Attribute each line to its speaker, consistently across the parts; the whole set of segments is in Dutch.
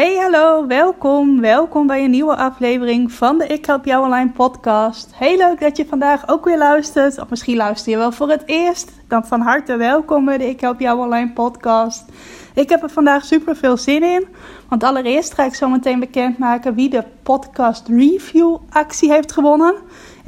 Speaker 1: Hey, hallo, welkom. Welkom bij een nieuwe aflevering van de Ik Help Jou Online podcast. Heel leuk dat je vandaag ook weer luistert. Of misschien luister je wel voor het eerst. Dan van harte welkom bij de Ik Help Jou Online podcast. Ik heb er vandaag super veel zin in. Want allereerst ga ik zo meteen bekendmaken wie de podcast review actie heeft gewonnen.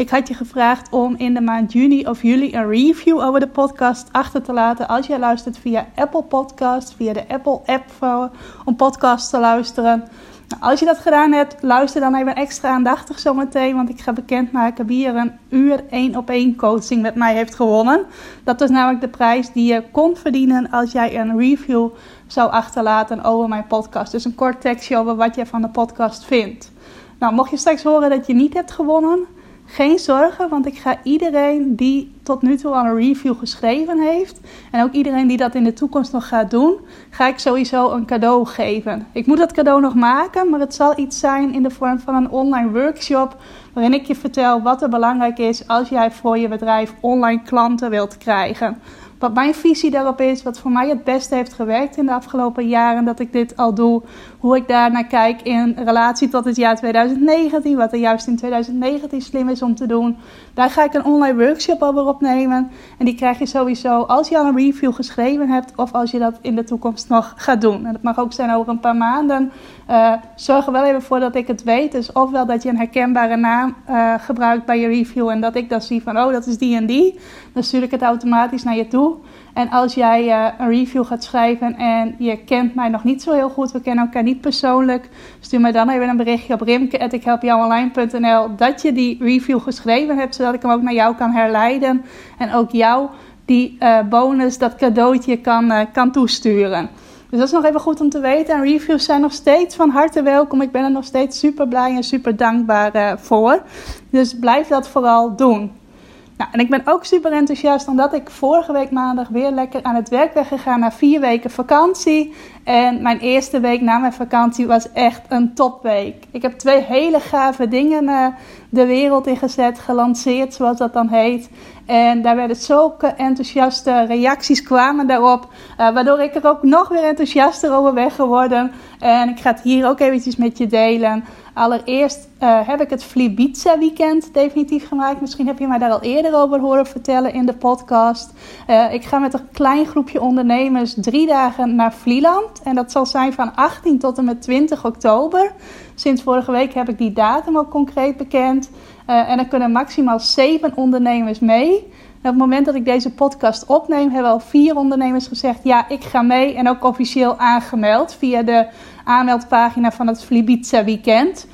Speaker 1: Ik had je gevraagd om in de maand juni of juli een review over de podcast achter te laten. Als jij luistert via Apple Podcast, via de Apple app voor, om podcasts te luisteren. Nou, als je dat gedaan hebt, luister dan even extra aandachtig zometeen. Want ik ga bekendmaken wie er een uur één op één coaching met mij heeft gewonnen. Dat is namelijk de prijs die je kon verdienen als jij een review zou achterlaten over mijn podcast. Dus een kort tekstje over wat je van de podcast vindt. Nou, mocht je straks horen dat je niet hebt gewonnen geen zorgen, want ik ga iedereen die tot nu toe al een review geschreven heeft, en ook iedereen die dat in de toekomst nog gaat doen, ga ik sowieso een cadeau geven. Ik moet dat cadeau nog maken, maar het zal iets zijn in de vorm van een online workshop, waarin ik je vertel wat er belangrijk is als jij voor je bedrijf online klanten wilt krijgen wat mijn visie daarop is, wat voor mij het beste heeft gewerkt in de afgelopen jaren dat ik dit al doe, hoe ik daar naar kijk in relatie tot het jaar 2019, wat er juist in 2019 slim is om te doen. Daar ga ik een online workshop over opnemen en die krijg je sowieso als je al een review geschreven hebt of als je dat in de toekomst nog gaat doen. En dat mag ook zijn over een paar maanden. Uh, zorg er wel even voor dat ik het weet. Dus ofwel dat je een herkenbare naam uh, gebruikt bij je review en dat ik dan zie van oh dat is die en die. Dan stuur ik het automatisch naar je toe. En als jij uh, een review gaat schrijven en je kent mij nog niet zo heel goed, we kennen elkaar niet persoonlijk, stuur mij dan even een berichtje op rimke.ikhelpjouonline.nl dat je die review geschreven hebt, zodat ik hem ook naar jou kan herleiden en ook jou die uh, bonus, dat cadeautje kan, uh, kan toesturen. Dus dat is nog even goed om te weten. En reviews zijn nog steeds van harte welkom. Ik ben er nog steeds super blij en super dankbaar voor. Dus blijf dat vooral doen. Nou, en ik ben ook super enthousiast omdat ik vorige week maandag weer lekker aan het werk ben gegaan na vier weken vakantie. En mijn eerste week na mijn vakantie was echt een topweek. Ik heb twee hele gave dingen uh, de wereld in gezet, gelanceerd zoals dat dan heet. En daar werden zulke enthousiaste reacties kwamen daarop. Uh, waardoor ik er ook nog weer enthousiaster over ben geworden. En ik ga het hier ook eventjes met je delen. Allereerst uh, heb ik het Flibiza weekend definitief gemaakt. Misschien heb je mij daar al eerder over horen vertellen in de podcast. Ik ga met een klein groepje ondernemers drie dagen naar Vlieland. En dat zal zijn van 18 tot en met 20 oktober. Sinds vorige week heb ik die datum al concreet bekend. Uh, en er kunnen maximaal zeven ondernemers mee. Op het moment dat ik deze podcast opneem, hebben al vier ondernemers gezegd: Ja, ik ga mee. En ook officieel aangemeld via de aanmeldpagina van het Flibiza Weekend.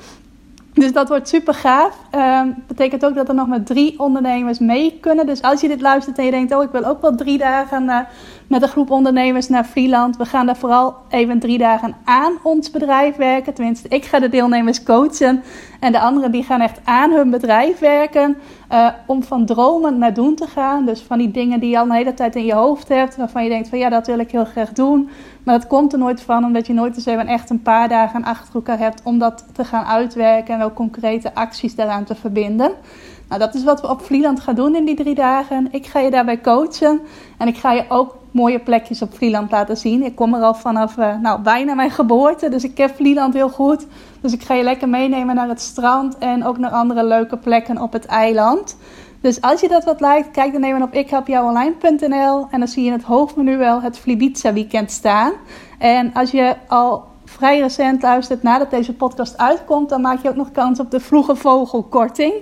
Speaker 1: Dus dat wordt super gaaf. Um, betekent ook dat er nog maar drie ondernemers mee kunnen. Dus als je dit luistert en je denkt: Oh, ik wil ook wel drie dagen uh, met een groep ondernemers naar Vlieland. We gaan daar vooral even drie dagen aan ons bedrijf werken. Tenminste, ik ga de deelnemers coachen. En de anderen die gaan echt aan hun bedrijf werken. Uh, om van dromen naar doen te gaan. Dus van die dingen die je al een hele tijd in je hoofd hebt. Waarvan je denkt van ja, dat wil ik heel graag doen. Maar dat komt er nooit van. Omdat je nooit eens even echt een paar dagen achter elkaar hebt. Om dat te gaan uitwerken. En ook concrete acties daaraan te verbinden. Nou, dat is wat we op Vlieland gaan doen in die drie dagen. Ik ga je daarbij coachen. En ik ga je ook mooie plekjes op Vlieland laten zien. Ik kom er al vanaf uh, nou, bijna mijn geboorte. Dus ik ken Vlieland heel goed. Dus ik ga je lekker meenemen naar het strand. En ook naar andere leuke plekken op het eiland. Dus als je dat wat lijkt, kijk dan even op ikhelpjouonline.nl. En dan zie je in het hoofdmenu wel het Flibiza weekend staan. En als je al vrij recent luistert nadat deze podcast uitkomt, dan maak je ook nog kans op de vroege vogelkorting.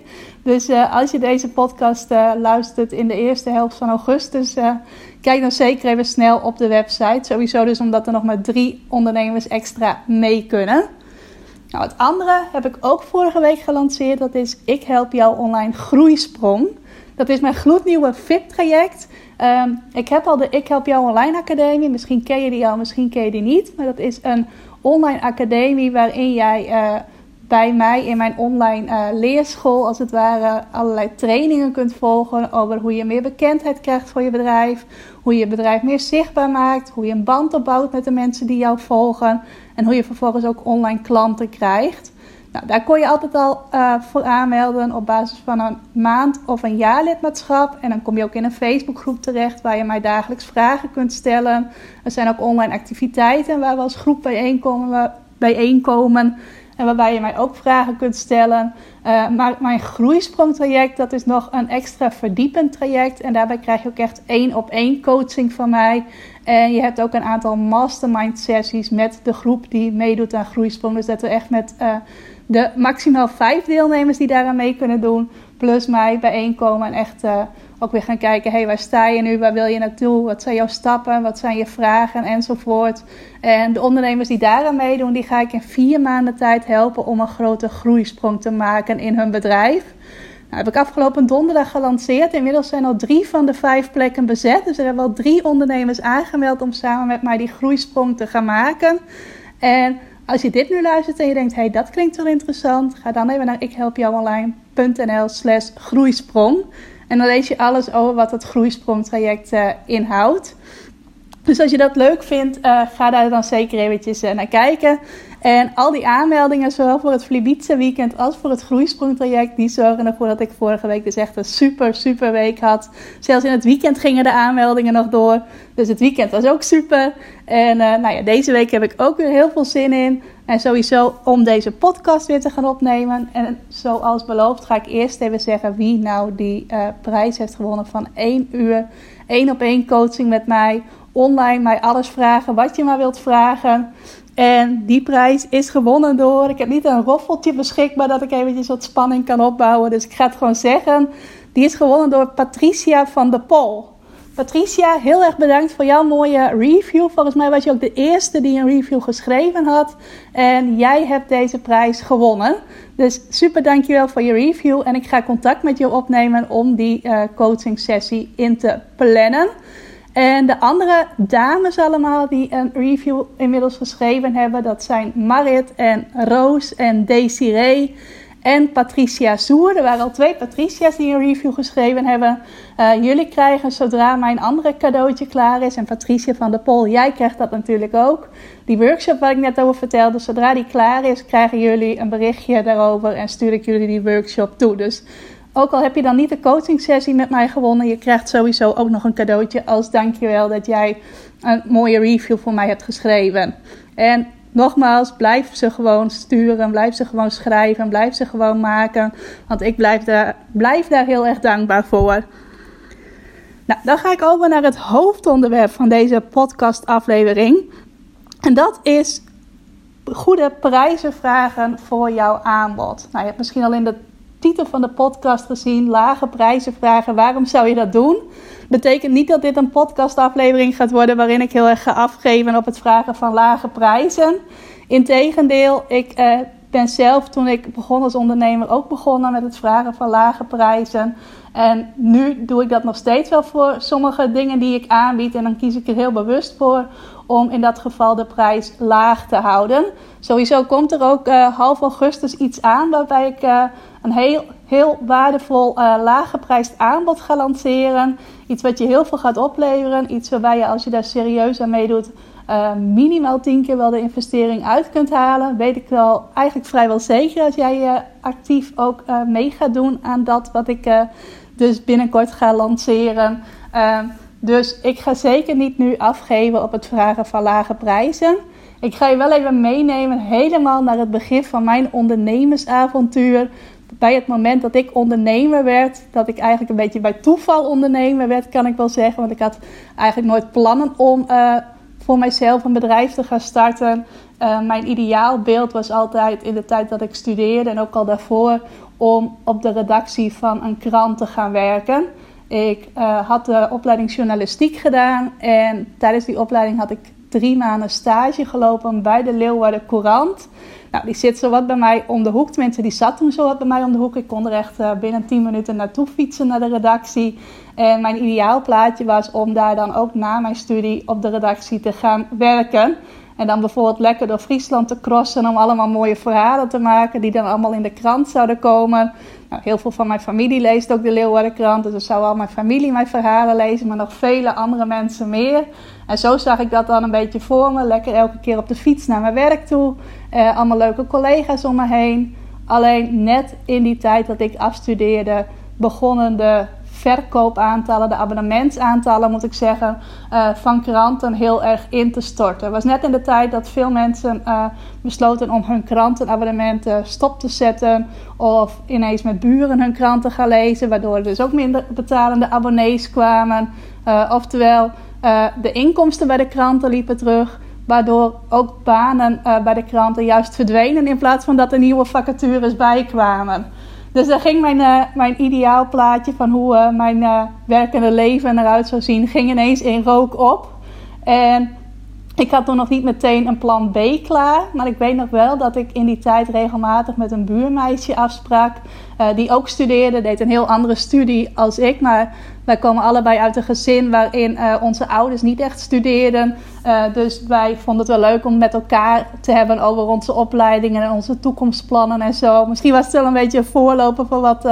Speaker 1: Dus uh, als je deze podcast uh, luistert in de eerste helft van augustus, uh, kijk dan zeker even snel op de website. Sowieso dus omdat er nog maar drie ondernemers extra mee kunnen. Nou, het andere heb ik ook vorige week gelanceerd. Dat is Ik Help Jou Online Groeisprong. Dat is mijn gloednieuwe VIP-traject. Um, ik heb al de Ik Help Jou Online Academie. Misschien ken je die al, misschien ken je die niet. Maar dat is een online academie waarin jij uh, bij mij in mijn online uh, leerschool, als het ware, allerlei trainingen kunt volgen over hoe je meer bekendheid krijgt voor je bedrijf, hoe je je bedrijf meer zichtbaar maakt, hoe je een band opbouwt met de mensen die jou volgen en hoe je vervolgens ook online klanten krijgt. Nou, daar kon je altijd al uh, voor aanmelden op basis van een maand of een jaar lidmaatschap. En dan kom je ook in een Facebookgroep terecht waar je mij dagelijks vragen kunt stellen. Er zijn ook online activiteiten waar we als groep bijeenkomen. bijeenkomen en waarbij je mij ook vragen kunt stellen. Uh, maar mijn groeisprongtraject, dat is nog een extra verdiepend traject. En daarbij krijg je ook echt één op één coaching van mij. En je hebt ook een aantal mastermind sessies met de groep die meedoet aan groeisprong. Dus dat we echt met uh, de maximaal vijf deelnemers die daaraan mee kunnen doen, plus mij bijeenkomen en echt uh, ook weer gaan kijken, hey, waar sta je nu, waar wil je naartoe, wat zijn jouw stappen, wat zijn je vragen enzovoort. En de ondernemers die daaraan meedoen, die ga ik in vier maanden tijd helpen om een grote groeisprong te maken in hun bedrijf. Nou, heb ik afgelopen donderdag gelanceerd. Inmiddels zijn al drie van de vijf plekken bezet. Dus er hebben al drie ondernemers aangemeld om samen met mij die groeisprong te gaan maken. En als je dit nu luistert en je denkt, hey, dat klinkt wel interessant, ga dan even naar ikhelpjouonline.nl slash groeisprong. En dan lees je alles over wat het groeisprongtraject uh, inhoudt. Dus als je dat leuk vindt, uh, ga daar dan zeker eventjes uh, naar kijken. En al die aanmeldingen, zowel voor het Flibice weekend als voor het groeisprongtraject, die zorgen ervoor dat ik vorige week dus echt een super, super week had. Zelfs in het weekend gingen de aanmeldingen nog door. Dus het weekend was ook super. En uh, nou ja, deze week heb ik ook weer heel veel zin in. En sowieso om deze podcast weer te gaan opnemen. En zoals beloofd ga ik eerst even zeggen wie nou die uh, prijs heeft gewonnen van 1 uur. één op één coaching met mij. Online mij alles vragen wat je maar wilt vragen. En die prijs is gewonnen door. Ik heb niet een roffeltje beschikbaar dat ik eventjes wat spanning kan opbouwen. Dus ik ga het gewoon zeggen. Die is gewonnen door Patricia van de Pol. Patricia, heel erg bedankt voor jouw mooie review. Volgens mij was je ook de eerste die een review geschreven had. En jij hebt deze prijs gewonnen. Dus super dankjewel voor je review. En ik ga contact met je opnemen om die uh, coaching sessie in te plannen. En de andere dames allemaal die een review inmiddels geschreven hebben, dat zijn Marit en Roos en Desiree en Patricia Zoer. Er waren al twee Patricia's die een review geschreven hebben. Uh, jullie krijgen zodra mijn andere cadeautje klaar is, en Patricia van der Pol, jij krijgt dat natuurlijk ook. Die workshop waar ik net over vertelde, zodra die klaar is, krijgen jullie een berichtje daarover en stuur ik jullie die workshop toe. Dus ook al heb je dan niet de coaching sessie met mij gewonnen, je krijgt sowieso ook nog een cadeautje als dankjewel dat jij een mooie review voor mij hebt geschreven. En nogmaals, blijf ze gewoon sturen, blijf ze gewoon schrijven, blijf ze gewoon maken, want ik blijf daar, blijf daar heel erg dankbaar voor. Nou, dan ga ik over naar het hoofdonderwerp van deze podcastaflevering. En dat is goede prijzen vragen voor jouw aanbod. Nou, je hebt misschien al in de titel van de podcast gezien. Lage prijzen vragen. Waarom zou je dat doen? Betekent niet dat dit een podcastaflevering gaat worden waarin ik heel erg ga afgeven op het vragen van lage prijzen. Integendeel, ik eh, ben zelf toen ik begon als ondernemer ook begonnen met het vragen van lage prijzen. En nu doe ik dat nog steeds wel voor sommige dingen die ik aanbied. En dan kies ik er heel bewust voor om in dat geval de prijs laag te houden. Sowieso komt er ook uh, half augustus iets aan waarbij ik uh, een heel, heel waardevol uh, aanbod ga lanceren. Iets wat je heel veel gaat opleveren. Iets waarbij je als je daar serieus aan meedoet minimaal 10 keer wel de investering uit kunt halen. Weet ik wel eigenlijk vrijwel zeker als jij actief ook mee gaat doen aan dat wat ik dus binnenkort ga lanceren. Dus ik ga zeker niet nu afgeven op het vragen van lage prijzen. Ik ga je wel even meenemen helemaal naar het begin van mijn ondernemersavontuur. Bij het moment dat ik ondernemer werd, dat ik eigenlijk een beetje bij toeval ondernemer werd, kan ik wel zeggen. Want ik had eigenlijk nooit plannen om uh, voor mijzelf een bedrijf te gaan starten. Uh, mijn ideaalbeeld was altijd in de tijd dat ik studeerde en ook al daarvoor om op de redactie van een krant te gaan werken. Ik uh, had de opleiding journalistiek gedaan en tijdens die opleiding had ik drie maanden stage gelopen bij de Leeuwarden Courant. Nou, die zit zo wat bij mij om de hoek. Tenminste, die zat toen zo wat bij mij om de hoek. Ik kon er echt uh, binnen 10 minuten naartoe fietsen naar de redactie. En mijn ideaalplaatje was om daar dan ook na mijn studie op de redactie te gaan werken. En dan bijvoorbeeld lekker door Friesland te crossen om allemaal mooie verhalen te maken die dan allemaal in de krant zouden komen. Nou, heel veel van mijn familie leest ook de Leeuwardenkrant, dus dan zou al mijn familie mijn verhalen lezen, maar nog vele andere mensen meer. En zo zag ik dat dan een beetje voor me. Lekker elke keer op de fiets naar mijn werk toe. Uh, allemaal leuke collega's om me heen. Alleen net in die tijd dat ik afstudeerde, begonnen de verkoopaantallen, de abonnementsaantallen moet ik zeggen, uh, van kranten heel erg in te storten. Het was net in de tijd dat veel mensen uh, besloten om hun krantenabonnementen stop te zetten of ineens met buren hun kranten gaan lezen, waardoor er dus ook minder betalende abonnees kwamen. Uh, oftewel, de inkomsten bij de kranten liepen terug. Waardoor ook banen bij de kranten juist verdwenen in plaats van dat er nieuwe vacatures bijkwamen. Dus daar ging mijn, uh, mijn ideaalplaatje van hoe uh, mijn uh, werkende leven eruit zou zien, ging ineens in rook op. En ik had toen nog niet meteen een plan B klaar. Maar ik weet nog wel dat ik in die tijd regelmatig met een buurmeisje afsprak. Uh, die ook studeerde, deed een heel andere studie als ik. Maar wij komen allebei uit een gezin waarin uh, onze ouders niet echt studeerden. Uh, dus wij vonden het wel leuk om met elkaar te hebben over onze opleidingen en onze toekomstplannen en zo. Misschien was het wel een beetje een voorloper van wat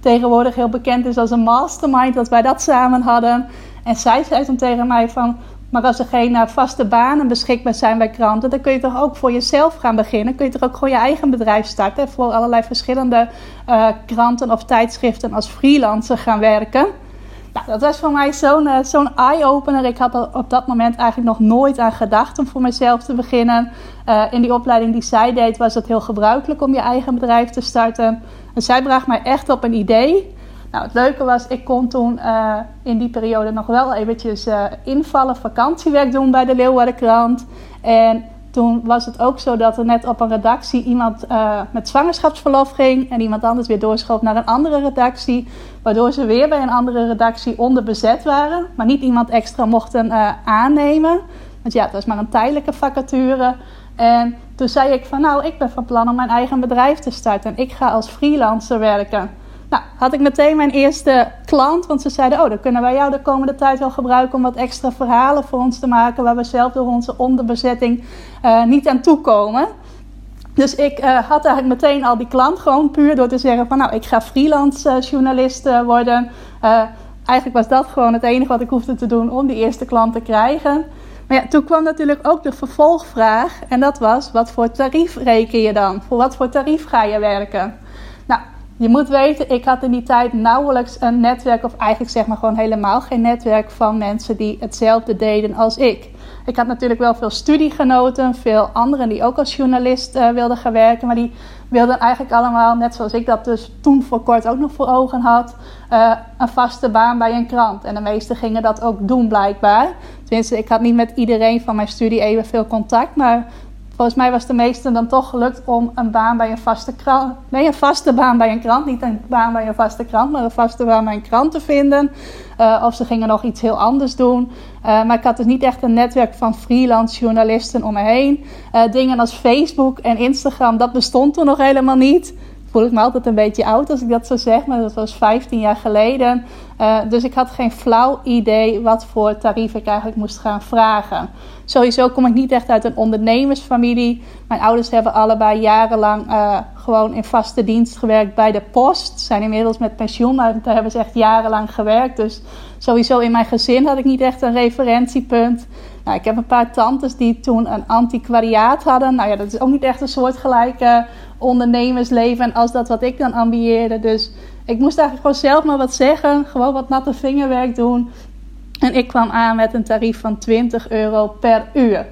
Speaker 1: tegenwoordig heel bekend is als een mastermind, dat wij dat samen hadden. En zij zei toen tegen mij van, maar als er geen uh, vaste banen beschikbaar zijn bij kranten, dan kun je toch ook voor jezelf gaan beginnen. Kun je toch ook gewoon je eigen bedrijf starten. Voor allerlei verschillende uh, kranten of tijdschriften als freelancer gaan werken. Nou, dat was voor mij zo'n uh, zo'n eye-opener. Ik had er op dat moment eigenlijk nog nooit aan gedacht om voor mezelf te beginnen. in die opleiding die zij deed was het heel gebruikelijk om je eigen bedrijf te starten. En zij bracht mij echt op een idee. Nou, het leuke was, ik kon toen uh, in die periode nog wel eventjes uh, invallen, vakantiewerk doen bij de Leeuwardenkrant. En toen was het ook zo dat er net op een redactie iemand uh, met zwangerschapsverlof ging en iemand anders weer doorschoof naar een andere redactie. Waardoor ze weer bij een andere redactie onderbezet waren, maar niet iemand extra mochten aannemen. Want ja, het was maar een tijdelijke vacature. En toen zei ik van nou, ik ben van plan om mijn eigen bedrijf te starten. En ik ga als freelancer werken. Nou, had ik meteen mijn eerste klant, want ze zeiden: Oh, dan kunnen wij jou de komende tijd wel gebruiken om wat extra verhalen voor ons te maken, waar we zelf door onze onderbezetting uh, niet aan toekomen. Dus ik uh, had eigenlijk meteen al die klant, gewoon puur door te zeggen: van nou, ik ga freelance uh, journalist worden. eigenlijk was dat gewoon het enige wat ik hoefde te doen om die eerste klant te krijgen. Maar ja, toen kwam natuurlijk ook de vervolgvraag. En dat was: wat voor tarief reken je dan? Voor wat voor tarief ga je werken? Nou, je moet weten, ik had in die tijd nauwelijks een netwerk, of eigenlijk zeg maar gewoon helemaal geen netwerk van mensen die hetzelfde deden als ik. Ik had natuurlijk wel veel studiegenoten, veel anderen die ook als journalist uh, wilden gaan werken, maar die wilden eigenlijk allemaal, net zoals ik dat dus toen voor kort ook nog voor ogen had, uh, een vaste baan bij een krant. En de meesten gingen dat ook doen blijkbaar. Tenminste, ik had niet met iedereen van mijn studie evenveel contact, maar Volgens mij was de meesten dan toch gelukt om een baan bij een vaste krant. Nee, een vaste baan bij een krant. Niet een baan bij een vaste krant, maar een vaste baan bij een krant te vinden. Uh, of ze gingen nog iets heel anders doen. Uh, maar ik had dus niet echt een netwerk van freelance journalisten om me heen. Uh, dingen als Facebook en Instagram, dat bestond toen nog helemaal niet voel ik me altijd een beetje oud als ik dat zo zeg, maar dat was 15 jaar geleden. Dus ik had geen flauw idee wat voor tarief ik eigenlijk moest gaan vragen. Sowieso kom ik niet echt uit een ondernemersfamilie. Mijn ouders hebben allebei jarenlang uh, gewoon in vaste dienst gewerkt bij de post. Zijn inmiddels met pensioen, maar daar hebben ze echt jarenlang gewerkt. Dus sowieso in mijn gezin had ik niet echt een referentiepunt. Nou, ik heb een paar tantes die toen een antiquariaat hadden. Nou ja, dat is ook niet echt een soortgelijke ondernemersleven als dat wat ik dan ambieerde. Dus ik moest eigenlijk gewoon zelf maar wat zeggen. Gewoon wat natte vingerwerk doen. En ik kwam aan met een tarief van 20 euro per uur.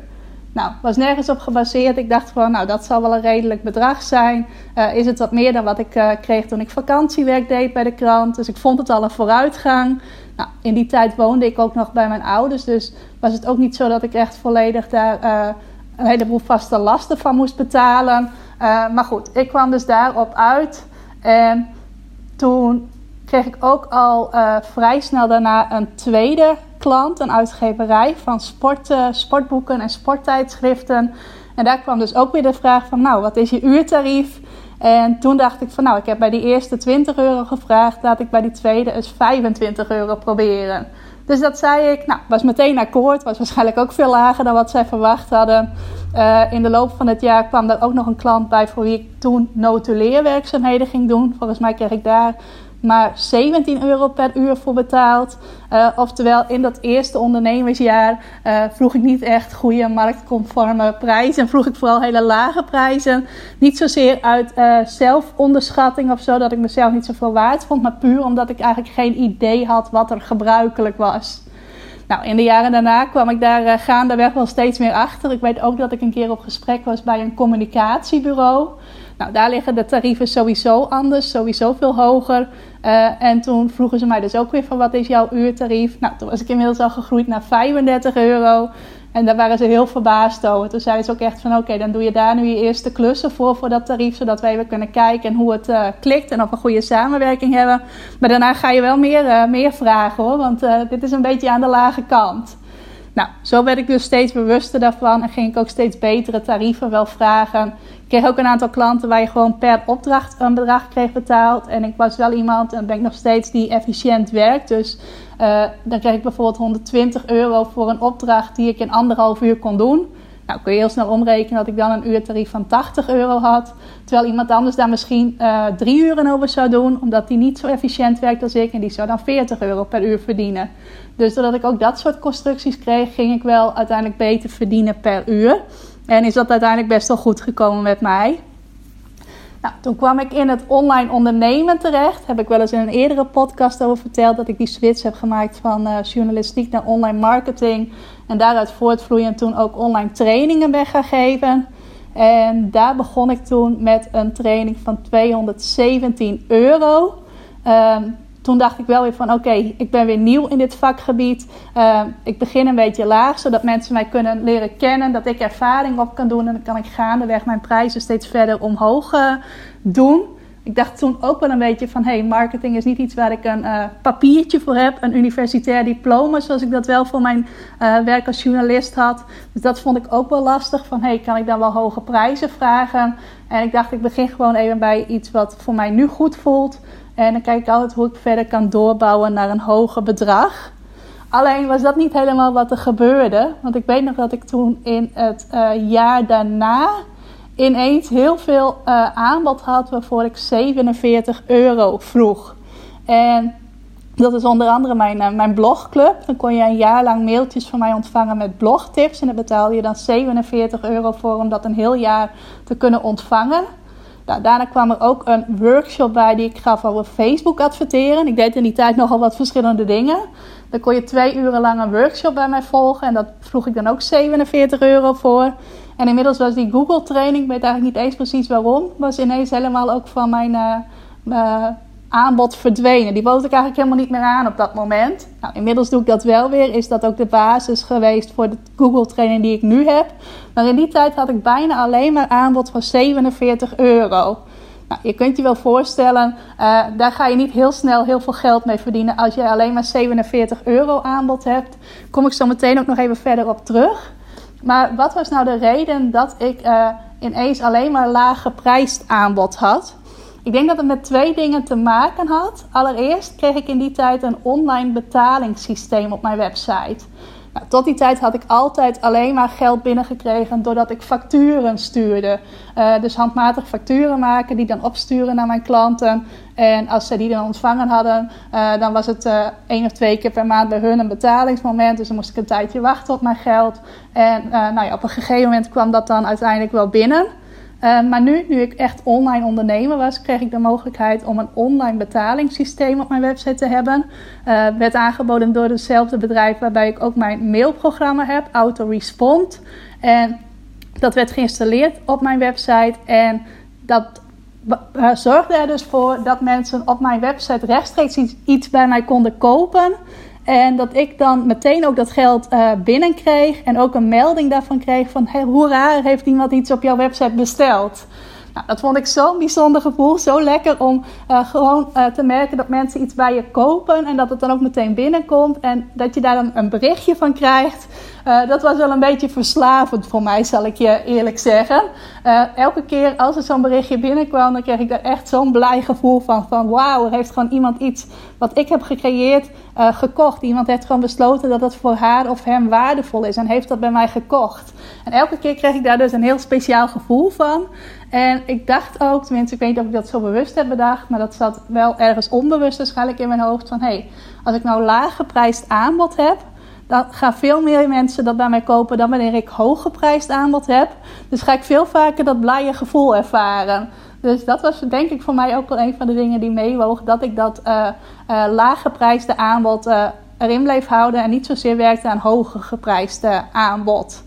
Speaker 1: Nou, was nergens op gebaseerd. Ik dacht gewoon, nou, dat zal wel een redelijk bedrag zijn. Uh, is het wat meer dan wat ik uh, kreeg toen ik vakantiewerk deed bij de krant. Dus ik vond het al een vooruitgang. Nou, in die tijd woonde ik ook nog bij mijn ouders. Dus was het ook niet zo dat ik echt volledig daar uh, een heleboel vaste lasten van moest betalen. maar goed, ik kwam dus daarop uit. En toen kreeg ik ook al vrij snel daarna een tweede klant, een uitgeverij van sport, sportboeken en sporttijdschriften. En daar kwam dus ook weer de vraag van, nou, wat is je uurtarief? En toen dacht ik van, nou, ik heb bij die eerste 20 euro gevraagd, laat ik bij die tweede eens 25 euro proberen. Dus dat zei ik, nou, was meteen akkoord. Was waarschijnlijk ook veel lager dan wat zij verwacht hadden. Uh, in de loop van het jaar kwam er ook nog een klant bij voor wie ik toen notuleerwerkzaamheden ging doen. Volgens mij kreeg ik daar maar 17 euro per uur voor betaald. Uh, oftewel, in dat eerste ondernemersjaar uh, vroeg ik niet echt goede marktconforme prijzen. En vroeg ik vooral hele lage prijzen. Niet zozeer uit uh, zelfonderschatting of zo, dat ik mezelf niet zoveel waard vond. Maar puur omdat ik eigenlijk geen idee had wat er gebruikelijk was. Nou, in de jaren daarna kwam ik daar gaandeweg wel steeds meer achter. Ik weet ook dat ik een keer op gesprek was bij een communicatiebureau. Nou, daar liggen de tarieven sowieso anders, sowieso veel hoger. Uh, en toen vroegen ze mij dus ook weer van wat is jouw uurtarief? Nou, toen was ik inmiddels al gegroeid naar 35 euro. En daar waren ze heel verbaasd over. Toen zeiden ze ook echt van oké, dan doe je daar nu je eerste klussen voor, voor dat tarief. Zodat we even kunnen kijken hoe het uh, klikt en of we een goede samenwerking hebben. Maar daarna ga je wel meer, uh, meer vragen hoor, want dit is een beetje aan de lage kant. Nou, zo werd ik dus steeds bewuster daarvan en ging ik ook steeds betere tarieven wel vragen. Ik kreeg ook een aantal klanten waar je gewoon per opdracht een bedrag kreeg betaald. En ik was wel iemand, en ben ik nog steeds, die efficiënt werkt. Dus uh, dan kreeg ik bijvoorbeeld 120 euro voor een opdracht die ik in anderhalf uur kon doen. Nou, kun je heel snel omrekenen dat ik dan een uurtarief van 80 euro had. Terwijl iemand anders daar misschien uh, drie uren over zou doen, omdat die niet zo efficiënt werkt als ik. En die zou dan 40 euro per uur verdienen. Dus doordat ik ook dat soort constructies kreeg, ging ik wel uiteindelijk beter verdienen per uur. En is dat uiteindelijk best wel goed gekomen met mij. Nou, toen kwam ik in het online ondernemen terecht. Heb ik wel eens in een eerdere podcast over verteld dat ik die switch heb gemaakt van uh, journalistiek naar online marketing. En daaruit voortvloeiend toen ook online trainingen ben gaan geven. En daar begon ik toen met een training van 217 euro. Um, toen dacht ik wel weer van oké, ik ben weer nieuw in dit vakgebied. Uh, ik begin een beetje laag, zodat mensen mij kunnen leren kennen. Dat ik ervaring op kan doen. En dan kan ik gaandeweg mijn prijzen steeds verder omhoog uh, doen. Ik dacht toen ook wel een beetje van hey, marketing is niet iets waar ik een uh, papiertje voor heb. Een universitair diploma, zoals ik dat wel voor mijn werk als journalist had. Dus dat vond ik ook wel lastig. Van hey, kan ik dan wel hoge prijzen vragen? En ik dacht, ik begin gewoon even bij iets wat voor mij nu goed voelt. En dan kijk ik altijd hoe ik verder kan doorbouwen naar een hoger bedrag. Alleen was dat niet helemaal wat er gebeurde. Want ik weet nog dat ik toen in het uh, jaar daarna ineens heel veel uh, aanbod had waarvoor ik 47 euro vroeg. En dat is onder andere mijn, uh, mijn blogclub. Dan kon je een jaar lang mailtjes van mij ontvangen met blogtips. En daar betaalde je dan 47 euro voor om dat een heel jaar te kunnen ontvangen. Nou, daarna kwam er ook een workshop bij die ik gaf over Facebook adverteren. Ik deed in die tijd nogal wat verschillende dingen. Dan kon je twee uren lang een workshop bij mij volgen. En dat vroeg ik dan ook 47 euro voor. En inmiddels was die Google training, ik weet eigenlijk niet eens precies waarom, was ineens helemaal ook van mijn uh, uh, aanbod verdwenen. Die bood ik eigenlijk helemaal niet meer aan op dat moment. Nou, inmiddels doe ik dat wel weer. Is dat ook de basis geweest voor de Google training die ik nu heb. Maar in die tijd had ik bijna alleen maar aanbod van 47 euro. Nou, je kunt je wel voorstellen, uh, daar ga je niet heel snel heel veel geld mee verdienen als je alleen maar 47 euro aanbod hebt. Kom ik zo meteen ook nog even verder op terug. Maar wat was nou de reden dat ik uh, ineens alleen maar laag geprijsd aanbod had? Ik denk dat het met twee dingen te maken had. Allereerst kreeg ik in die tijd een online betalingssysteem op mijn website. Nou, tot die tijd had ik altijd alleen maar geld binnengekregen doordat ik facturen stuurde. Uh, dus handmatig facturen maken, die dan opsturen naar mijn klanten. En als ze die dan ontvangen hadden, uh, dan was het uh, één of twee keer per maand bij hun een betalingsmoment. Dus dan moest ik een tijdje wachten op mijn geld. En nou ja, op een gegeven moment kwam dat dan uiteindelijk wel binnen. Uh, maar nu, nu ik echt online ondernemer was, kreeg ik de mogelijkheid om een online betalingssysteem op mijn website te hebben. Uh, werd aangeboden door hetzelfde bedrijf waarbij ik ook mijn mailprogramma heb, Autorespond. En dat werd geïnstalleerd op mijn website en dat uh, zorgde er dus voor dat mensen op mijn website rechtstreeks iets bij mij konden kopen. En dat ik dan meteen ook dat geld uh, binnenkreeg. En ook een melding daarvan kreeg van... Hey, hoera, heeft iemand iets op jouw website besteld? Nou, dat vond ik zo'n bijzonder gevoel. Zo lekker om uh, gewoon uh, te merken dat mensen iets bij je kopen. En dat het dan ook meteen binnenkomt. En dat je daar dan een berichtje van krijgt. Uh, dat was wel een beetje verslavend voor mij, zal ik je eerlijk zeggen. elke keer als er zo'n berichtje binnenkwam, dan kreeg ik daar echt zo'n blij gevoel van. Van wauw, er heeft gewoon iemand iets wat ik heb gecreëerd gekocht. Iemand heeft gewoon besloten dat het voor haar of hem waardevol is. En heeft dat bij mij gekocht. En elke keer kreeg ik daar dus een heel speciaal gevoel van. En ik dacht ook, tenminste, ik weet niet of ik dat zo bewust heb bedacht, maar dat zat wel ergens onbewust waarschijnlijk in mijn hoofd van hé, hey, als ik nou laag geprijsd aanbod heb, dan gaan veel meer mensen dat bij mij kopen dan wanneer ik hoog geprijsd aanbod heb. Dus ga ik veel vaker dat blije gevoel ervaren. Dus dat was denk ik voor mij ook wel een van de dingen die meewoog. Dat ik dat uh, uh, aanbod uh, erin bleef houden. En niet zozeer werkte aan hoger geprijsde aanbod.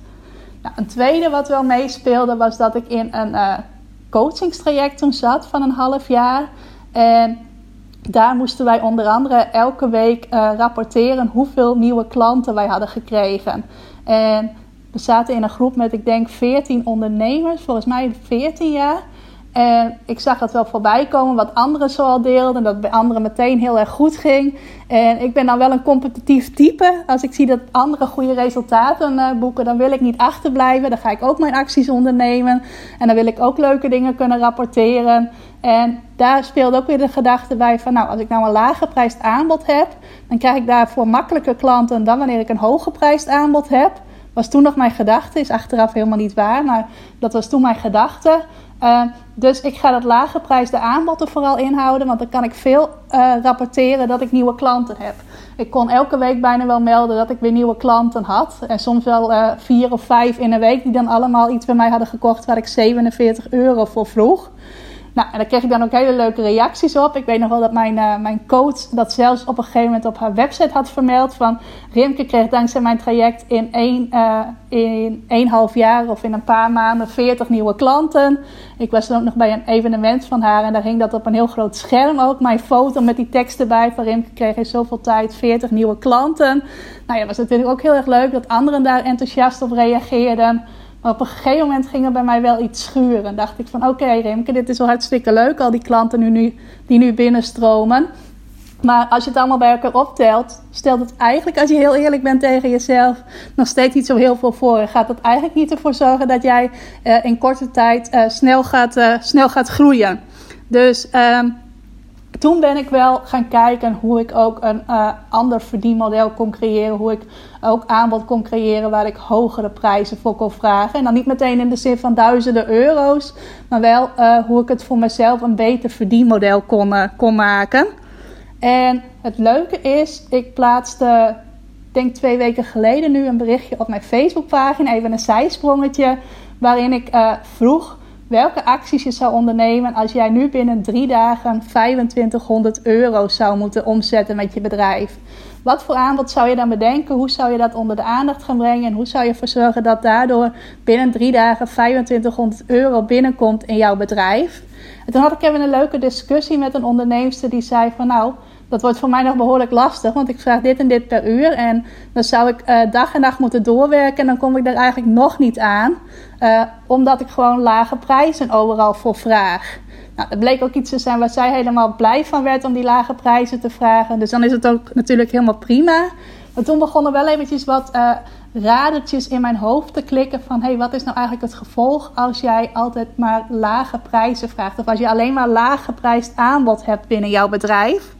Speaker 1: Nou, een tweede wat wel meespeelde was dat ik in een coachingstraject toen zat van een half jaar. En daar moesten wij onder andere elke week uh, rapporteren hoeveel nieuwe klanten wij hadden gekregen. En we zaten in een groep met, ik denk, 14 ondernemers, volgens mij 14 jaar. En ik zag het wel voorbij komen wat anderen zo al deelden. Dat bij anderen meteen heel erg goed ging. En ik ben dan wel een competitief type. Als ik zie dat anderen goede resultaten uh, boeken, dan wil ik niet achterblijven. Dan ga ik ook mijn acties ondernemen. En dan wil ik ook leuke dingen kunnen rapporteren. En daar speelde ook weer de gedachte bij van, nou, als ik nou een lager prijsd aanbod heb, dan krijg ik daarvoor makkelijker klanten dan wanneer ik een hoger prijsd aanbod heb. Was toen nog mijn gedachte, is achteraf helemaal niet waar, maar dat was toen mijn gedachte. Uh, dus ik ga dat lage prijsde aanbod er vooral inhouden, want dan kan ik veel uh, rapporteren dat ik nieuwe klanten heb. Ik kon elke week bijna wel melden dat ik weer nieuwe klanten had. En soms wel uh, vier of vijf in een week die dan allemaal iets bij mij hadden gekocht waar ik 47 euro voor vroeg. Nou, en daar kreeg ik dan ook hele leuke reacties op. Ik weet nog wel dat mijn, uh, mijn coach dat zelfs op een gegeven moment op haar website had vermeld. Van Rimke kreeg dankzij mijn traject in één, uh, in één half jaar of in een paar maanden 40 nieuwe klanten. Ik was dan ook nog bij een evenement van haar en daar hing dat op een heel groot scherm ook. Mijn foto met die tekst erbij van Rimke kreeg in zoveel tijd 40 nieuwe klanten. Nou ja, dat was natuurlijk ook heel erg leuk dat anderen daar enthousiast op reageerden. Op een gegeven moment ging er bij mij wel iets schuren. En dacht ik van oké Remke, dit is wel hartstikke leuk. Al die klanten nu, nu, die nu binnenstromen. Maar als je het allemaal bij elkaar optelt, stelt het eigenlijk, als je heel eerlijk bent tegen jezelf, nog steeds niet zo heel veel voor. Gaat het eigenlijk niet ervoor zorgen dat jij uh, in korte tijd uh, snel, gaat, uh, snel gaat groeien. Dus ehm, toen ben ik wel gaan kijken hoe ik ook een uh, ander verdienmodel kon creëren. Hoe ik ook aanbod kon creëren waar ik hogere prijzen voor kon vragen. En dan niet meteen in de zin van duizenden euro's. Maar wel uh, hoe ik het voor mezelf een beter verdienmodel kon, uh, kon maken. En het leuke is, ik plaatste, denk twee weken geleden nu een berichtje op mijn Facebookpagina. Even een zijsprongetje. Waarin ik vroeg welke acties je zou ondernemen als jij nu binnen drie dagen 2500 euro zou moeten omzetten met je bedrijf. Wat voor aanbod zou je dan bedenken? Hoe zou je dat onder de aandacht gaan brengen? En hoe zou je ervoor zorgen dat daardoor binnen drie dagen 2500 euro binnenkomt in jouw bedrijf? En toen had ik even een leuke discussie met een onderneemster die zei van nou, dat wordt voor mij nog behoorlijk lastig, want ik vraag dit en dit per uur. En dan zou ik uh, dag en nacht moeten doorwerken en dan kom ik er eigenlijk nog niet aan. Uh, omdat ik gewoon lage prijzen overal voor vraag. Nou, dat bleek ook iets te zijn waar zij helemaal blij van werd om die lage prijzen te vragen. Dus dan is het ook natuurlijk helemaal prima. Maar toen begonnen wel eventjes wat uh, radertjes in mijn hoofd te klikken van... hé, hey, wat is nou eigenlijk het gevolg als jij altijd maar lage prijzen vraagt? Of als je alleen maar geprijsd aanbod hebt binnen jouw bedrijf...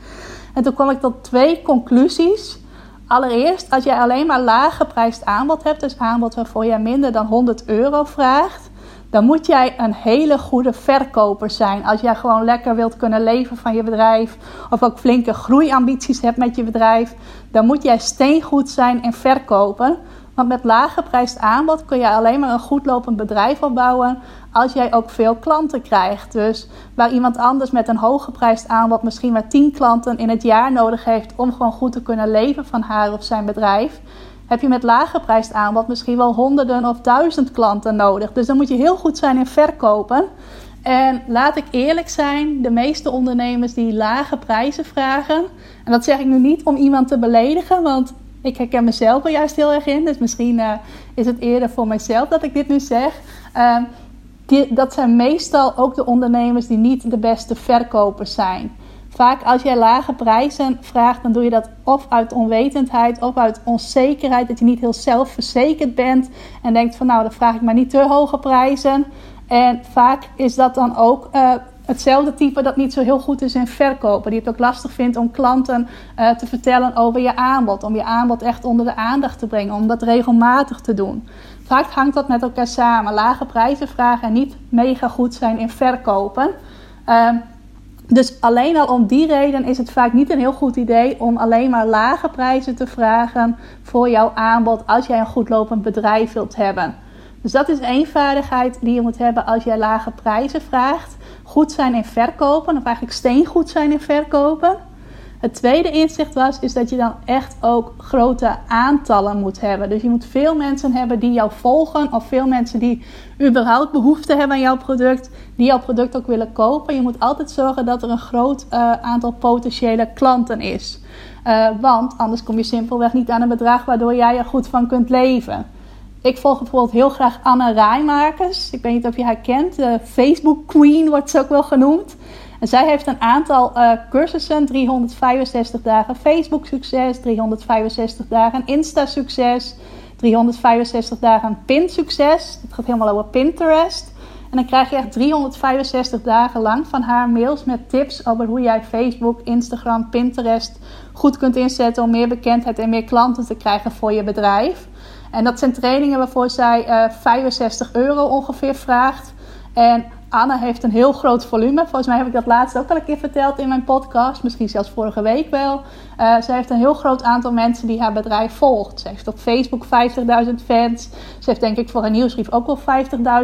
Speaker 1: En toen kwam ik tot twee conclusies. Allereerst, als jij alleen maar laag geprijsd aanbod hebt, dus aanbod waarvoor jij minder dan 100 euro vraagt, dan moet jij een hele goede verkoper zijn. Als jij gewoon lekker wilt kunnen leven van je bedrijf, of ook flinke groeiambities hebt met je bedrijf, dan moet jij steengoed zijn in verkopen. Want met laag geprijsd aanbod kun je alleen maar een goed lopend bedrijf opbouwen als jij ook veel klanten krijgt. Dus waar iemand anders met een hooggeprijsd aanbod misschien maar 10 klanten in het jaar nodig heeft om gewoon goed te kunnen leven van haar of zijn bedrijf, heb je met laaggeprijsd aanbod misschien wel honderden of duizend klanten nodig. Dus dan moet je heel goed zijn in verkopen. En laat ik eerlijk zijn, de meeste ondernemers die lage prijzen vragen, en dat zeg ik nu niet om iemand te beledigen, want ik herken mezelf er juist heel erg in. Dus misschien uh, is het eerder voor mijzelf dat ik dit nu zeg. Uh, die, dat zijn meestal ook de ondernemers die niet de beste verkopers zijn. Vaak als jij lage prijzen vraagt, dan doe je dat of uit onwetendheid of uit onzekerheid. Dat je niet heel zelfverzekerd bent en denkt van nou, dan vraag ik maar niet te hoge prijzen. En vaak is dat dan ook uh, hetzelfde type dat niet zo heel goed is in verkopen. Die het ook lastig vindt om klanten uh, te vertellen over je aanbod. Om je aanbod echt onder de aandacht te brengen. Om dat regelmatig te doen. Vaak hangt dat met elkaar samen. Lage prijzen vragen en niet mega goed zijn in verkopen. Uh, dus alleen al om die reden is het vaak niet een heel goed idee om alleen maar lage prijzen te vragen voor jouw aanbod als jij een goed lopend bedrijf wilt hebben. Dus dat is één vaardigheid die je moet hebben als jij lage prijzen vraagt. Goed zijn in verkopen, of eigenlijk steengoed zijn in verkopen. Het tweede inzicht was, is dat je dan echt ook grote aantallen moet hebben. Dus je moet veel mensen hebben die jou volgen, of veel mensen die überhaupt behoefte hebben aan jouw product, die jouw product ook willen kopen. Je moet altijd zorgen dat er een groot uh, aantal potentiële klanten is. Uh, want anders kom je simpelweg niet aan een bedrag waardoor jij er goed van kunt leven. Ik volg bijvoorbeeld heel graag Anne Rijmakers. Ik weet niet of je haar kent. De Facebook Queen wordt ze ook wel genoemd. En zij heeft een aantal uh, cursussen, 365 dagen Facebook succes, 365 dagen Insta succes, 365 dagen pin succes. Het gaat helemaal over Pinterest. En dan krijg je echt 365 dagen lang van haar mails met tips over hoe jij Facebook, Instagram, Pinterest goed kunt inzetten om meer bekendheid en meer klanten te krijgen voor je bedrijf. En dat zijn trainingen waarvoor zij uh, eh, 65 euro ongeveer vraagt. En Anne heeft een heel groot volume. Volgens mij heb ik dat laatst ook al een keer verteld in mijn podcast. Misschien zelfs vorige week wel. Uh, ze heeft een heel groot aantal mensen die haar bedrijf volgt. Ze heeft op Facebook 50.000 fans. Ze heeft denk ik voor haar nieuwsbrief ook wel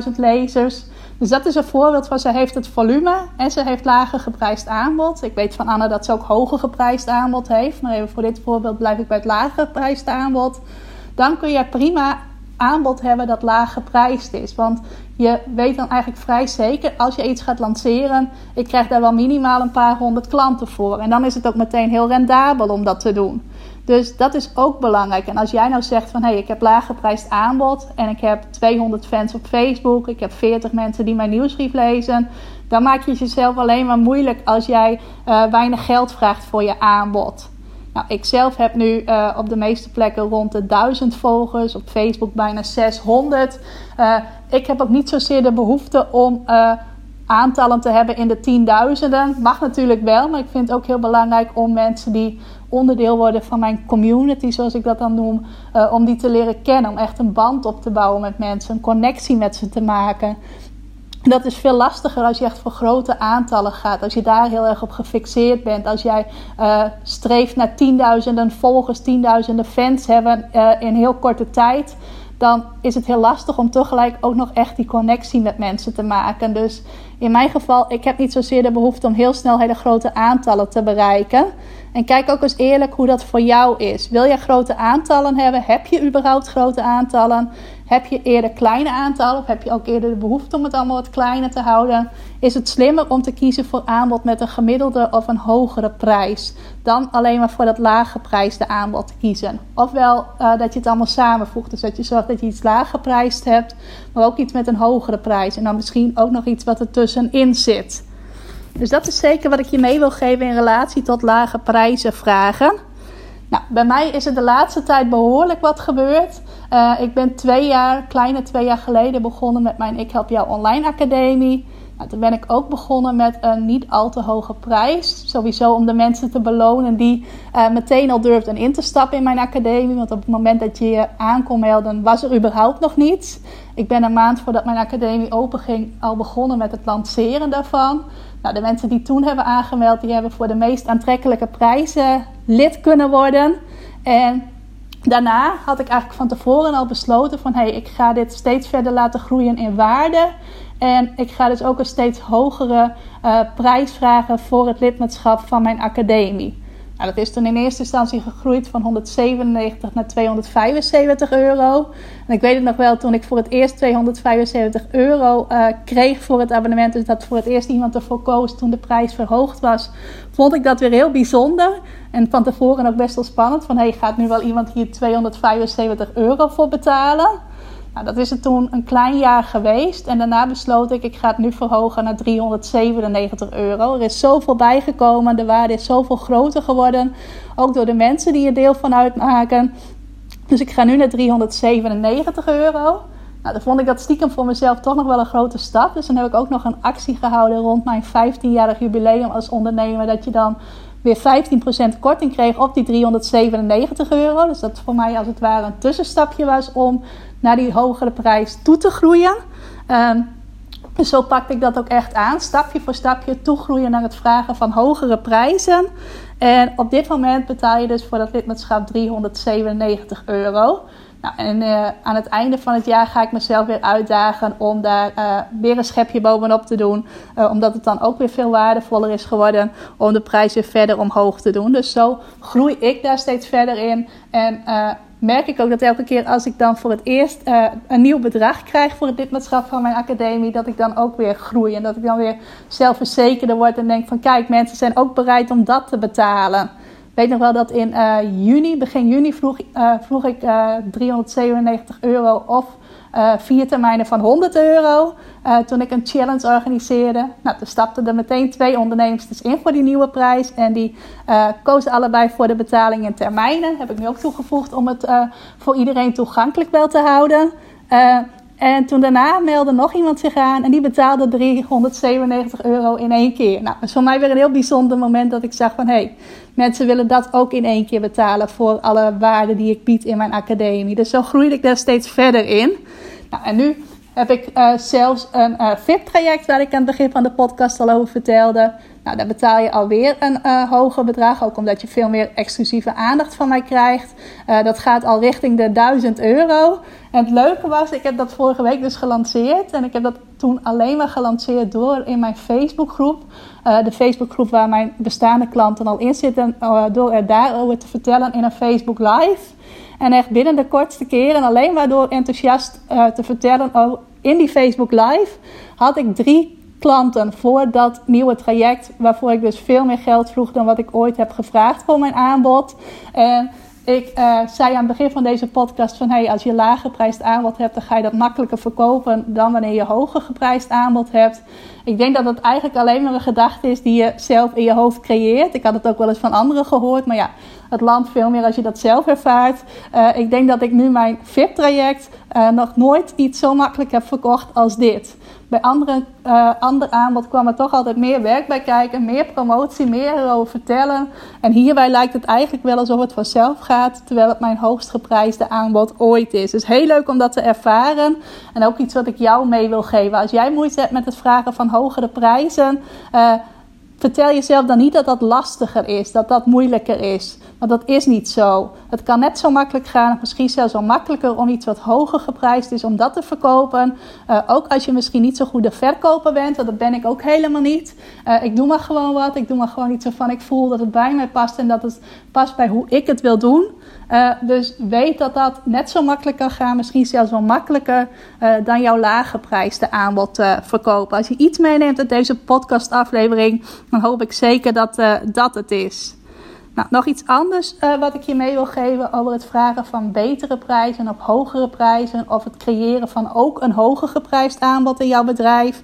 Speaker 1: 50.000 lezers. Dus dat is een voorbeeld van ze heeft het volume en ze heeft lager geprijsd aanbod. Ik weet van Anne dat ze ook hoger geprijsd aanbod heeft. Maar even voor dit voorbeeld blijf ik bij het lager geprijsd aanbod. Dan kun je prima aanbod hebben dat laag geprijsd is. Want je weet dan eigenlijk vrij zeker, als je iets gaat lanceren, ik krijg daar wel minimaal een paar honderd klanten voor. En dan is het ook meteen heel rendabel om dat te doen. Dus dat is ook belangrijk. En als jij nou zegt van hé, hey, ik heb laag geprijsd aanbod en ik heb 200 fans op Facebook, ik heb 40 mensen die mijn nieuwsbrief lezen, dan maak je jezelf alleen maar moeilijk als jij uh, weinig geld vraagt voor je aanbod. Nou, ik zelf heb nu uh, op de meeste plekken rond de 1000 volgers, op Facebook bijna 600. Uh, ik heb ook niet zozeer de behoefte om uh, aantallen te hebben in de tienduizenden. Mag natuurlijk wel, maar ik vind het ook heel belangrijk om mensen die onderdeel worden van mijn community, zoals ik dat dan noem, om die te leren kennen. Om echt een band op te bouwen met mensen, een connectie met ze te maken. Dat is veel lastiger als je echt voor grote aantallen gaat. Als je daar heel erg op gefixeerd bent. Als jij uh, streeft naar tienduizenden volgers, tienduizenden fans hebben uh, in heel korte tijd. Dan is het heel lastig om tegelijk ook nog echt die connectie met mensen te maken. Dus in mijn geval, ik heb niet zozeer de behoefte om heel snel hele grote aantallen te bereiken. En kijk ook eens eerlijk hoe dat voor jou is. Wil je grote aantallen hebben? Heb je überhaupt grote aantallen? Heb je eerder kleine aantallen of heb je ook eerder de behoefte om het allemaal wat kleiner te houden? Is het slimmer om te kiezen voor aanbod met een gemiddelde of een hogere prijs dan alleen maar voor dat lage prijsde aanbod te kiezen? Ofwel uh, dat je het allemaal samenvoegt, dus dat je zorgt dat je iets lager geprijsd hebt, maar ook iets met een hogere prijs en dan misschien ook nog iets wat er tussenin zit. Dus dat is zeker wat ik je mee wil geven in relatie tot lage prijzen vragen. Nou, bij mij is er de laatste tijd behoorlijk wat gebeurd. Uh, ik ben twee jaar, kleine twee jaar geleden begonnen met mijn Ik Help Jou Online Academie. Nou, toen ben ik ook begonnen met een niet al te hoge prijs. Sowieso om de mensen te belonen die uh, meteen al durfden in te stappen in mijn academie. Want op het moment dat je je aan kon melden, was er überhaupt nog niets. Ik ben een maand voordat mijn academie open ging al begonnen met het lanceren daarvan. Nou, de mensen die toen hebben aangemeld, die hebben voor de meest aantrekkelijke prijzen lid kunnen worden. En daarna had ik eigenlijk van tevoren al besloten van... hey, ik ga dit steeds verder laten groeien in waarde. En ik ga dus ook een steeds hogere uh, prijs vragen voor het lidmaatschap van mijn academie. Nou, dat is toen in eerste instantie gegroeid van 197 naar 275 euro. En ik weet het nog wel, toen ik voor het eerst 275 euro uh, kreeg voor het abonnement, dus dat voor het eerst iemand ervoor koos toen de prijs verhoogd was, vond ik dat weer heel bijzonder. En van tevoren ook best wel spannend, van hey, gaat nu wel iemand hier 275 euro voor betalen? Nou, dat is het toen een klein jaar geweest. En daarna besloot ik, ik ga het nu verhogen naar 397 euro. Er is zoveel bijgekomen, de waarde is zoveel groter geworden. Ook door de mensen die er deel van uitmaken. Dus ik ga nu naar 397 euro. Nou, dan vond ik dat stiekem voor mezelf toch nog wel een grote stap. Dus dan heb ik ook nog een actie gehouden rond mijn 15-jarig jubileum als ondernemer. Dat je dan weer 15% korting kreeg op die 397 euro. Dus dat voor mij als het ware een tussenstapje was om naar die hogere prijs toe te groeien. Ehm, dus zo pakte ik dat ook echt aan, stapje voor stapje toegroeien naar het vragen van hogere prijzen. En op dit moment betaal je dus voor dat lidmaatschap 397 euro. Nou, en uh, aan het einde van het jaar ga ik mezelf weer uitdagen om daar uh, weer een schepje bovenop te doen. Uh, omdat het dan ook weer veel waardevoller is geworden om de prijs weer verder omhoog te doen. Dus zo groei ik daar steeds verder in. En merk ik ook dat elke keer als ik dan voor het eerst een nieuw bedrag krijg voor het lidmaatschap van mijn academie, dat ik dan ook weer groei. En dat ik dan weer zelfverzekerder word en denk van kijk, mensen zijn ook bereid om dat te betalen weet nog wel dat in uh, juni, begin juni, vroeg, uh, vroeg ik uh, eh, 397 euro of vier termijnen van 100 euro. toen ik een challenge organiseerde. Nou, toen stapten er meteen twee ondernemers in voor die nieuwe prijs. En die kozen allebei voor de betaling in termijnen. Heb ik nu ook toegevoegd om het voor iedereen toegankelijk wel te houden. En toen daarna meldde nog iemand zich aan en die betaalde 397 euro in één keer. Nou, dat is voor mij weer een heel bijzonder moment dat ik zag van hé, hey, mensen willen dat ook in één keer betalen voor alle waarden die ik bied in mijn academie. Dus zo groeide ik daar steeds verder in. Nou, en nu heb ik uh, zelfs een uh, VIP-traject waar ik aan het begin van de podcast al over vertelde. Nou, daar betaal je alweer een uh, hoger bedrag, ook omdat je veel meer exclusieve aandacht van mij krijgt. dat gaat al richting de 1000 euro. En het leuke was, ik heb dat vorige week dus gelanceerd. En ik heb dat toen alleen maar gelanceerd door in mijn Facebookgroep. de Facebookgroep waar mijn bestaande klanten al in zitten. door er daarover te vertellen in een Facebook Live. En echt binnen de kortste keren, alleen maar door enthousiast uh, te vertellen oh, in die Facebook Live, had ik drie klanten voor dat nieuwe traject. Waarvoor ik dus veel meer geld vroeg dan wat ik ooit heb gevraagd voor mijn aanbod. En ik uh, zei aan het begin van deze podcast van hey, als je lager geprijsd aanbod hebt, dan ga je dat makkelijker verkopen dan wanneer je hoger geprijsd aanbod hebt. Ik denk dat het eigenlijk alleen maar een gedachte is die je zelf in je hoofd creëert. Ik had het ook wel eens van anderen gehoord, maar ja, het land veel meer als je dat zelf ervaart. Uh, ik denk dat ik nu mijn VIP-traject uh, nog nooit iets zo makkelijk heb verkocht als dit. Bij andere, uh, aanbod kwam er toch altijd meer werk bij kijken, meer promotie, meer erover vertellen. En hierbij lijkt het eigenlijk wel alsof het vanzelf gaat, terwijl het mijn hoogst geprijsde aanbod ooit is. Dus heel leuk om dat te ervaren. En ook iets wat ik jou mee wil geven. Als jij moeite hebt met het vragen van hogere prijzen, vertel jezelf dan niet dat dat lastiger is, dat dat moeilijker is. Want dat is niet zo. Het kan net zo makkelijk gaan, misschien zelfs wel makkelijker om iets wat hoger geprijsd is, om dat te verkopen. Uh, ook als je misschien niet zo goed de verkoper bent, want dat ben ik ook helemaal niet. Uh, ik doe maar gewoon wat, ik doe maar gewoon iets waarvan ik voel dat het bij mij past en dat het past bij hoe ik het wil doen. Uh, dus weet dat dat net zo makkelijk kan gaan, misschien zelfs wel makkelijker dan jouw laaggeprijsde aanbod te verkopen. Als je iets meeneemt uit deze podcastaflevering, dan hoop ik zeker dat dat het is. Nou, nog iets anders uh, wat ik je mee wil geven over het vragen van betere prijzen of hogere prijzen. Of het creëren van ook een hoger geprijsd aanbod in jouw bedrijf.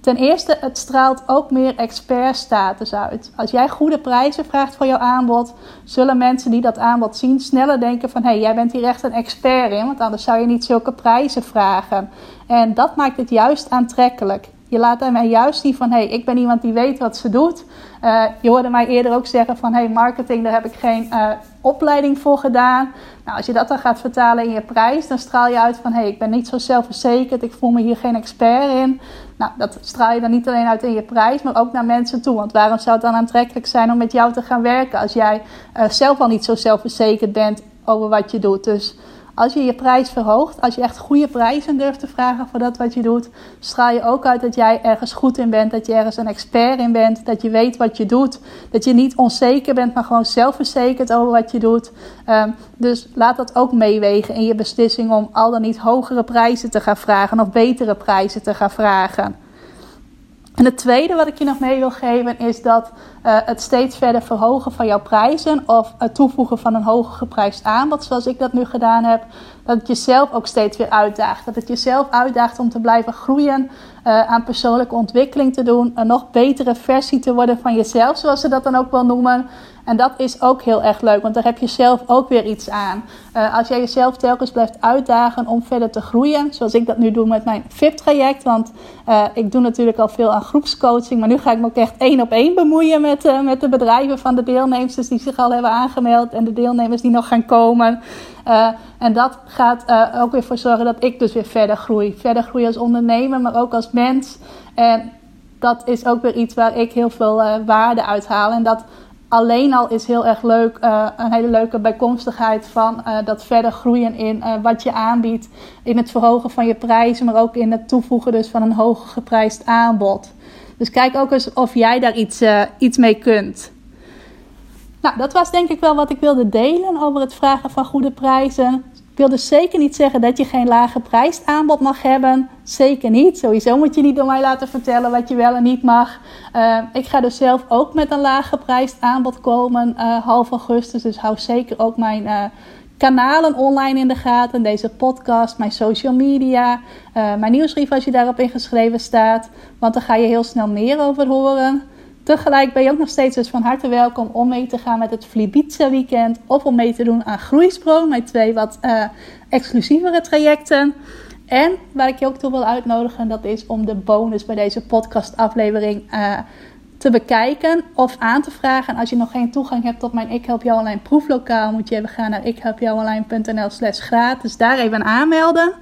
Speaker 1: Ten eerste, het straalt ook meer expertstatus uit. Als jij goede prijzen vraagt voor jouw aanbod, zullen mensen die dat aanbod zien sneller denken van hé, hey, jij bent hier echt een expert in, want anders zou je niet zulke prijzen vragen. En dat maakt het juist aantrekkelijk. Je laat daarmee juist zien van hé, hey, ik ben iemand die weet wat ze doet. Uh, je hoorde mij eerder ook zeggen van hey, marketing, daar heb ik geen uh, opleiding voor gedaan. Nou, als je dat dan gaat vertalen in je prijs, dan straal je uit van hé, hey, ik ben niet zo zelfverzekerd, ik voel me hier geen expert in. Nou, dat straal je dan niet alleen uit in je prijs, maar ook naar mensen toe. Want waarom zou het dan aantrekkelijk zijn om met jou te gaan werken als jij uh, zelf al niet zo zelfverzekerd bent over wat je doet? Dus als je je prijs verhoogt, als je echt goede prijzen durft te vragen voor dat wat je doet, straal je ook uit dat jij ergens goed in bent, dat je ergens een expert in bent, dat je weet wat je doet, dat je niet onzeker bent, maar gewoon zelfverzekerd over wat je doet. Um, dus laat dat ook meewegen in je beslissing om al dan niet hogere prijzen te gaan vragen of betere prijzen te gaan vragen. En het tweede wat ik je nog mee wil geven is dat uh, het steeds verder verhogen van jouw prijzen of het toevoegen van een hoger geprijsd aanbod, zoals ik dat nu gedaan heb, dat het jezelf ook steeds weer uitdaagt. Dat het jezelf uitdaagt om te blijven groeien, uh, aan persoonlijke ontwikkeling te doen, een nog betere versie te worden van jezelf, zoals ze dat dan ook wel noemen. En dat is ook heel erg leuk, want daar heb je zelf ook weer iets aan. Uh, als jij jezelf telkens blijft uitdagen om verder te groeien, zoals ik dat nu doe met mijn VIP-traject, want uh, ik doe natuurlijk al veel aan groepscoaching, maar nu ga ik me ook echt één op één bemoeien met, uh, met de bedrijven van de deelnemers die zich al hebben aangemeld en de deelnemers die nog gaan komen. en dat gaat ook weer voor zorgen dat ik dus weer verder groei. Verder groei als ondernemer, maar ook als mens. En dat is ook weer iets waar ik heel veel waarde uit haal. En dat alleen al is heel erg leuk, uh, een hele leuke bijkomstigheid van uh, dat verder groeien in uh, wat je aanbiedt, in het verhogen van je prijzen, maar ook in het toevoegen dus van een hoger geprijsd aanbod. Dus kijk ook eens of jij daar iets, iets mee kunt. Nou, dat was denk ik wel wat ik wilde delen over het vragen van goede prijzen wil dus zeker niet zeggen dat je geen lage aanbod mag hebben. Zeker niet. Sowieso moet je niet door mij laten vertellen wat je wel en niet mag. Uh, ik ga dus zelf ook met een lage aanbod komen uh, half augustus. Dus hou zeker ook mijn uh, kanalen online in de gaten. Deze podcast, mijn social media, mijn nieuwsbrief als je daarop ingeschreven staat. Want daar ga je heel snel meer over horen. Tegelijk ben je ook nog steeds dus van harte welkom om mee te gaan met het Flibiza weekend. Of om mee te doen aan Groeisprong, mijn twee wat uh, exclusievere trajecten. En waar ik je ook toe wil uitnodigen, dat is om de bonus bij deze podcastaflevering uh, te bekijken of aan te vragen. En als je nog geen toegang hebt tot mijn Ik Help Jou Online proeflokaal, moet je even gaan naar ikhelpjouonline.nl slash gratis. Daar even aanmelden.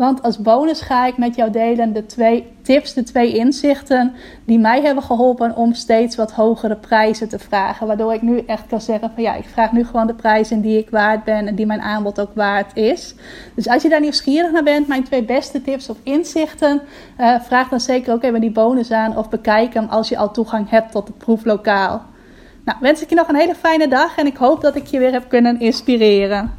Speaker 1: Want als bonus ga ik met jou delen de twee tips, de twee inzichten die mij hebben geholpen om steeds wat hogere prijzen te vragen. Waardoor ik nu echt kan zeggen van ja, ik vraag nu gewoon de prijzen die ik waard ben en die mijn aanbod ook waard is. Dus als je daar nieuwsgierig naar bent, mijn twee beste tips of inzichten, uh, vraag dan zeker ook even die bonus aan of bekijk hem als je al toegang hebt tot het proeflokaal. Nou, wens ik je nog een hele fijne dag en ik hoop dat ik je weer heb kunnen inspireren.